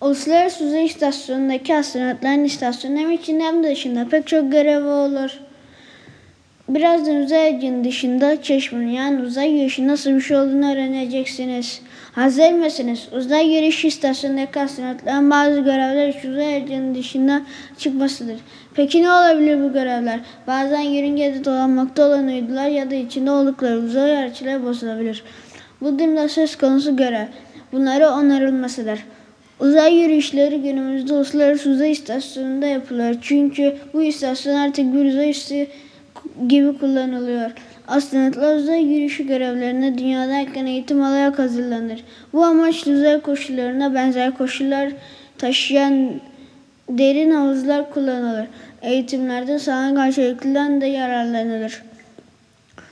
Uluslararası Uzay İstasyonu'ndaki astronotların istasyonu hem içinde hem dışında pek çok görevi olur. Birazdan uzay aracının dışında çeşmenin yani uzay yürüyüşü nasıl bir şey olduğunu öğreneceksiniz. Hazır mısınız? Uzay yürüyüşü istasyonundaki astronotların bazı görevler için uzay aracının dışında çıkmasıdır. Peki ne olabilir bu görevler? Bazen yörüngede dolanmakta olan uydular ya da içinde oldukları uzay araçları bozulabilir. Bu durumda söz konusu görev. Bunları onarılmasıdır. Uzay yürüyüşleri günümüzde Uluslararası Uzay İstasyonu'nda yapılıyor. Çünkü bu istasyon artık bir uzay üssü gibi kullanılıyor. Astronotlar uzay yürüyüşü görevlerine dünyadayken eğitim alarak hazırlanır. Bu amaçla uzay koşullarına benzer koşullar taşıyan derin havuzlar kullanılır. Eğitimlerde sağanak karşılıklıdan da yararlanılır.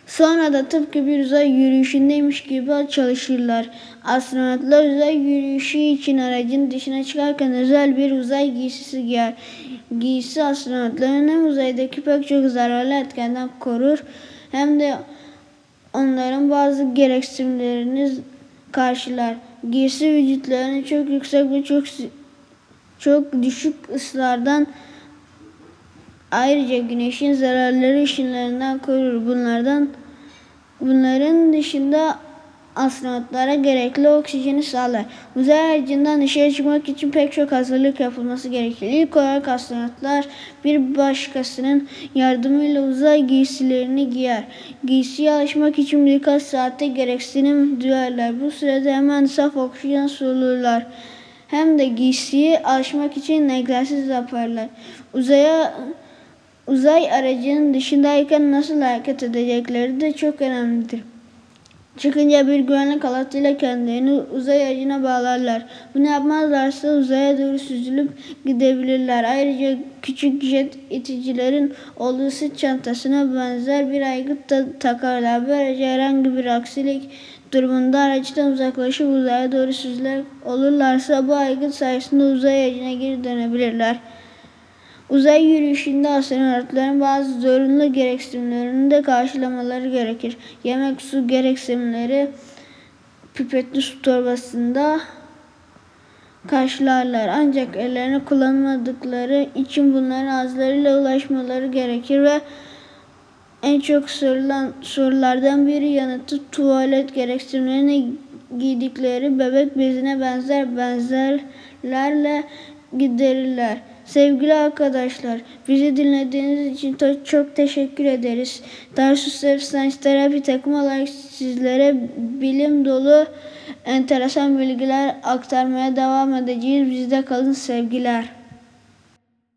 Sonra da tıpkı bir uzay yürüyüşündeymiş gibi çalışırlar. Astronotlar uzay yürüyüşü için aracın dışına çıkarken özel bir uzay giysisi giyer. Giysi astronotların hem uzaydaki pek çok zararlı etkenden korur hem de onların bazı gereksinimlerini karşılar. Giysi vücutlarını çok yüksek ve çok çok düşük ısılardan Ayrıca güneşin zararları ışınlarından korur. Bunlardan bunların dışında astronotlara gerekli oksijeni sağlar. Uzay aracından dışarı çıkmak için pek çok hazırlık yapılması gerekir. İlk olarak astronotlar bir başkasının yardımıyla uzay giysilerini giyer. Giysiye alışmak için birkaç saatte gereksinim duyarlar. Bu sürede hemen saf oksijen solurlar. Hem de giysiye alışmak için egzersiz yaparlar. Uzaya uzay aracının dışındayken nasıl hareket edecekleri de çok önemlidir. Çıkınca bir güvenlik halatıyla kendilerini uzay aracına bağlarlar. Bunu yapmazlarsa uzaya doğru süzülüp gidebilirler. Ayrıca küçük jet iticilerin olduğu sırt çantasına benzer bir aygıt da takarlar. Böylece herhangi bir aksilik durumunda araçtan uzaklaşıp uzaya doğru süzüler olurlarsa bu aygıt sayesinde uzay aracına geri dönebilirler. Uzay yürüyüşünde astronotların bazı zorunlu gereksinimlerini de karşılamaları gerekir. Yemek, su gereksinimleri pipetli su torbasında karşılarlar. Ancak ellerini kullanmadıkları için bunların ağızlarıyla ulaşmaları gerekir ve en çok sorulan sorulardan biri yanıtı tuvalet gereksinimlerini giydikleri bebek bezine benzer benzerlerle giderirler. Sevgili arkadaşlar, bizi dinlediğiniz için çok teşekkür ederiz. Tarsus Science Terapi takımı olarak sizlere bilim dolu enteresan bilgiler aktarmaya devam edeceğiz. Bizde kalın sevgiler.